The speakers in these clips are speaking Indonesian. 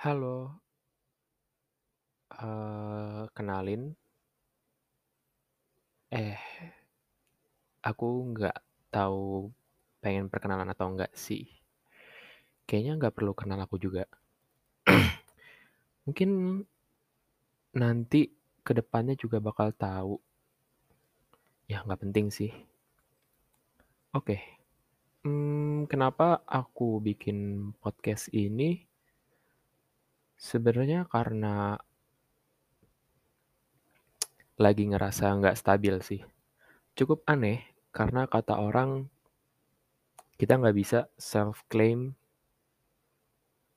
Halo. Eee, kenalin. Eh, aku nggak tahu pengen perkenalan atau enggak sih. Kayaknya nggak perlu kenal aku juga. Mungkin nanti ke depannya juga bakal tahu. Ya nggak penting sih. Oke. Mmm, kenapa aku bikin podcast ini sebenarnya karena lagi ngerasa nggak stabil sih. Cukup aneh karena kata orang kita nggak bisa self claim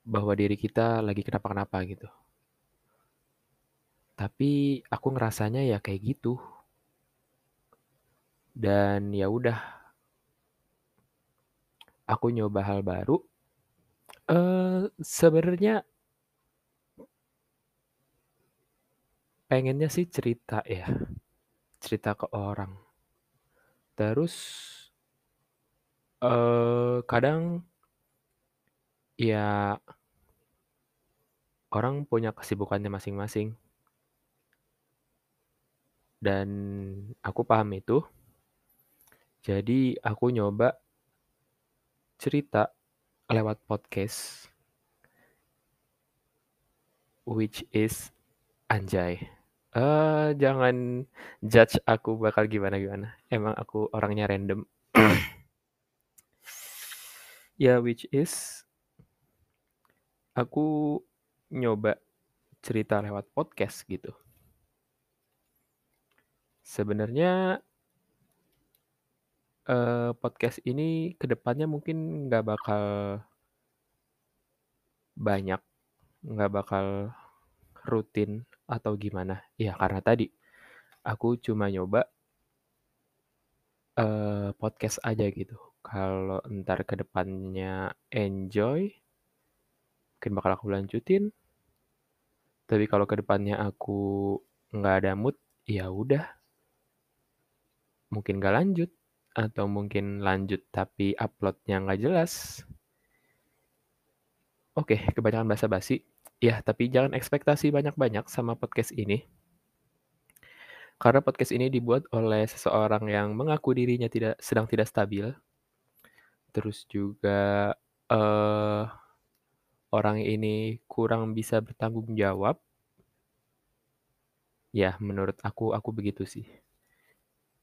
bahwa diri kita lagi kenapa-kenapa gitu. Tapi aku ngerasanya ya kayak gitu. Dan ya udah. Aku nyoba hal baru. Eee, sebenarnya pengennya sih cerita ya, cerita ke orang. Terus eee, kadang ya orang punya kesibukannya masing-masing. Dan aku paham itu. Jadi aku nyoba cerita lewat podcast. Which is anjay. Eee, jangan judge aku bakal gimana-gimana. Emang aku orangnya random. Ya which is aku nyoba cerita lewat podcast gitu. Sebenarnya eee, podcast ini ke depannya mungkin nggak bakal banyak, nggak bakal rutin atau gimana. Ya karena tadi, aku cuma nyoba eee, podcast aja gitu. Kalau entar ke depannya enjoy mungkin bakal aku lanjutin. Tapi kalau ke depannya aku nggak ada mood, ya udah. Mungkin nggak lanjut, atau mungkin lanjut tapi upload-nya nggak jelas. Oke, kebanyakan basa-basi. Ya, tapi jangan ekspektasi banyak-banyak sama podcast ini. Karena podcast ini dibuat oleh seseorang yang mengaku dirinya tidak sedang tidak stabil. Terus juga, eee, orang ini kurang bisa bertanggung jawab. Ya, menurut aku, aku begitu sih.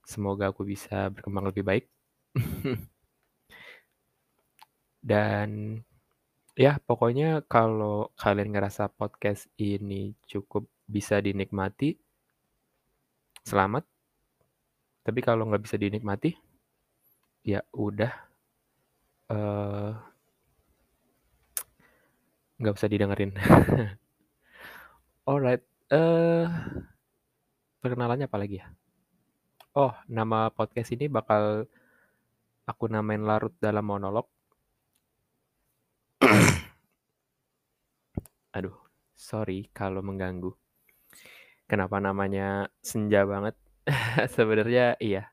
Semoga aku bisa berkembang lebih baik. Dan ya pokoknya kalau kalian ngerasa podcast ini cukup bisa dinikmati selamat. Tapi kalau nggak bisa dinikmati, ya udah. Eee nggak usah didengerin. Alright, eee, perkenalannya apalagi ya? Oh, nama podcast ini bakal aku namain Larut Dalam Monolog. Aduh, sorry kalau mengganggu. Kenapa namanya senja banget? Sebenarnya iya,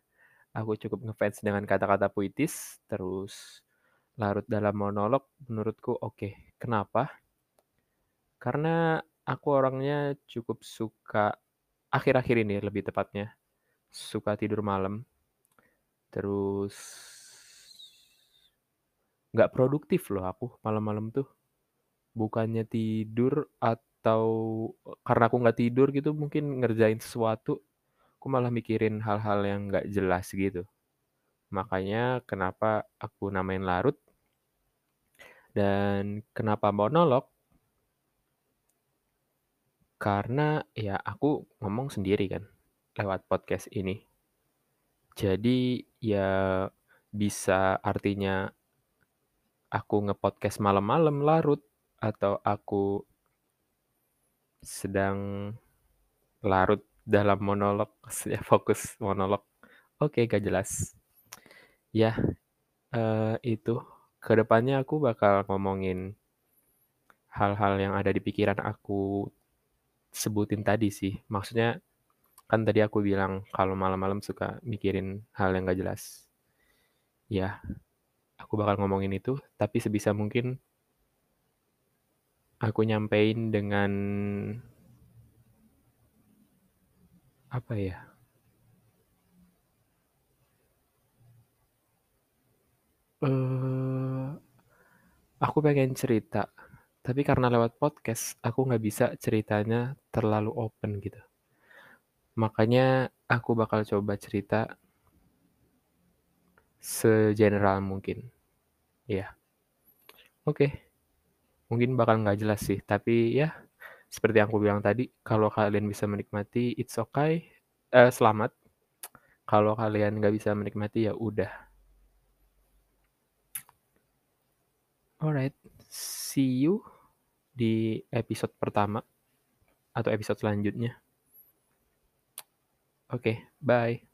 aku cukup ngefans dengan kata-kata puitis, terus larut dalam monolog menurutku oke. Kenapa? Karena aku orangnya cukup suka akhir-akhir ini lebih tepatnya, suka tidur malam. Terus nggak produktif loh aku malam-malam tuh. Bukannya tidur atau karena aku nggak tidur gitu mungkin ngerjain sesuatu, aku malah mikirin hal-hal yang nggak jelas gitu. Makanya kenapa aku namain larut. Dan kenapa monolog? Karena ya aku ngomong sendiri kan lewat podcast ini. Jadi ya bisa artinya aku nge-podcast malam-malam larut, atau aku sedang larut dalam monolog, fokus monolog. Oke, nggak jelas. Ya, eee, itu. Ke depannya aku bakal ngomongin hal-hal yang ada di pikiran aku sebutin tadi sih. Maksudnya kan tadi aku bilang kalau malam-malam suka mikirin hal yang nggak jelas. Ya, aku bakal ngomongin itu, tapi sebisa mungkin aku nyampein dengan apa ya? Eee, aku pengen cerita, tapi karena lewat podcast, aku nggak bisa ceritanya terlalu open gitu. Makanya aku bakal coba cerita segeneral mungkin, iya. Oke, mungkin bakal nggak jelas sih, tapi ya seperti yang aku bilang tadi, kalau kalian bisa menikmati, it's okay, eee, selamat. Kalau kalian nggak bisa menikmati, ya udah. Alright, see you di episode pertama atau episode selanjutnya. Oke, bye.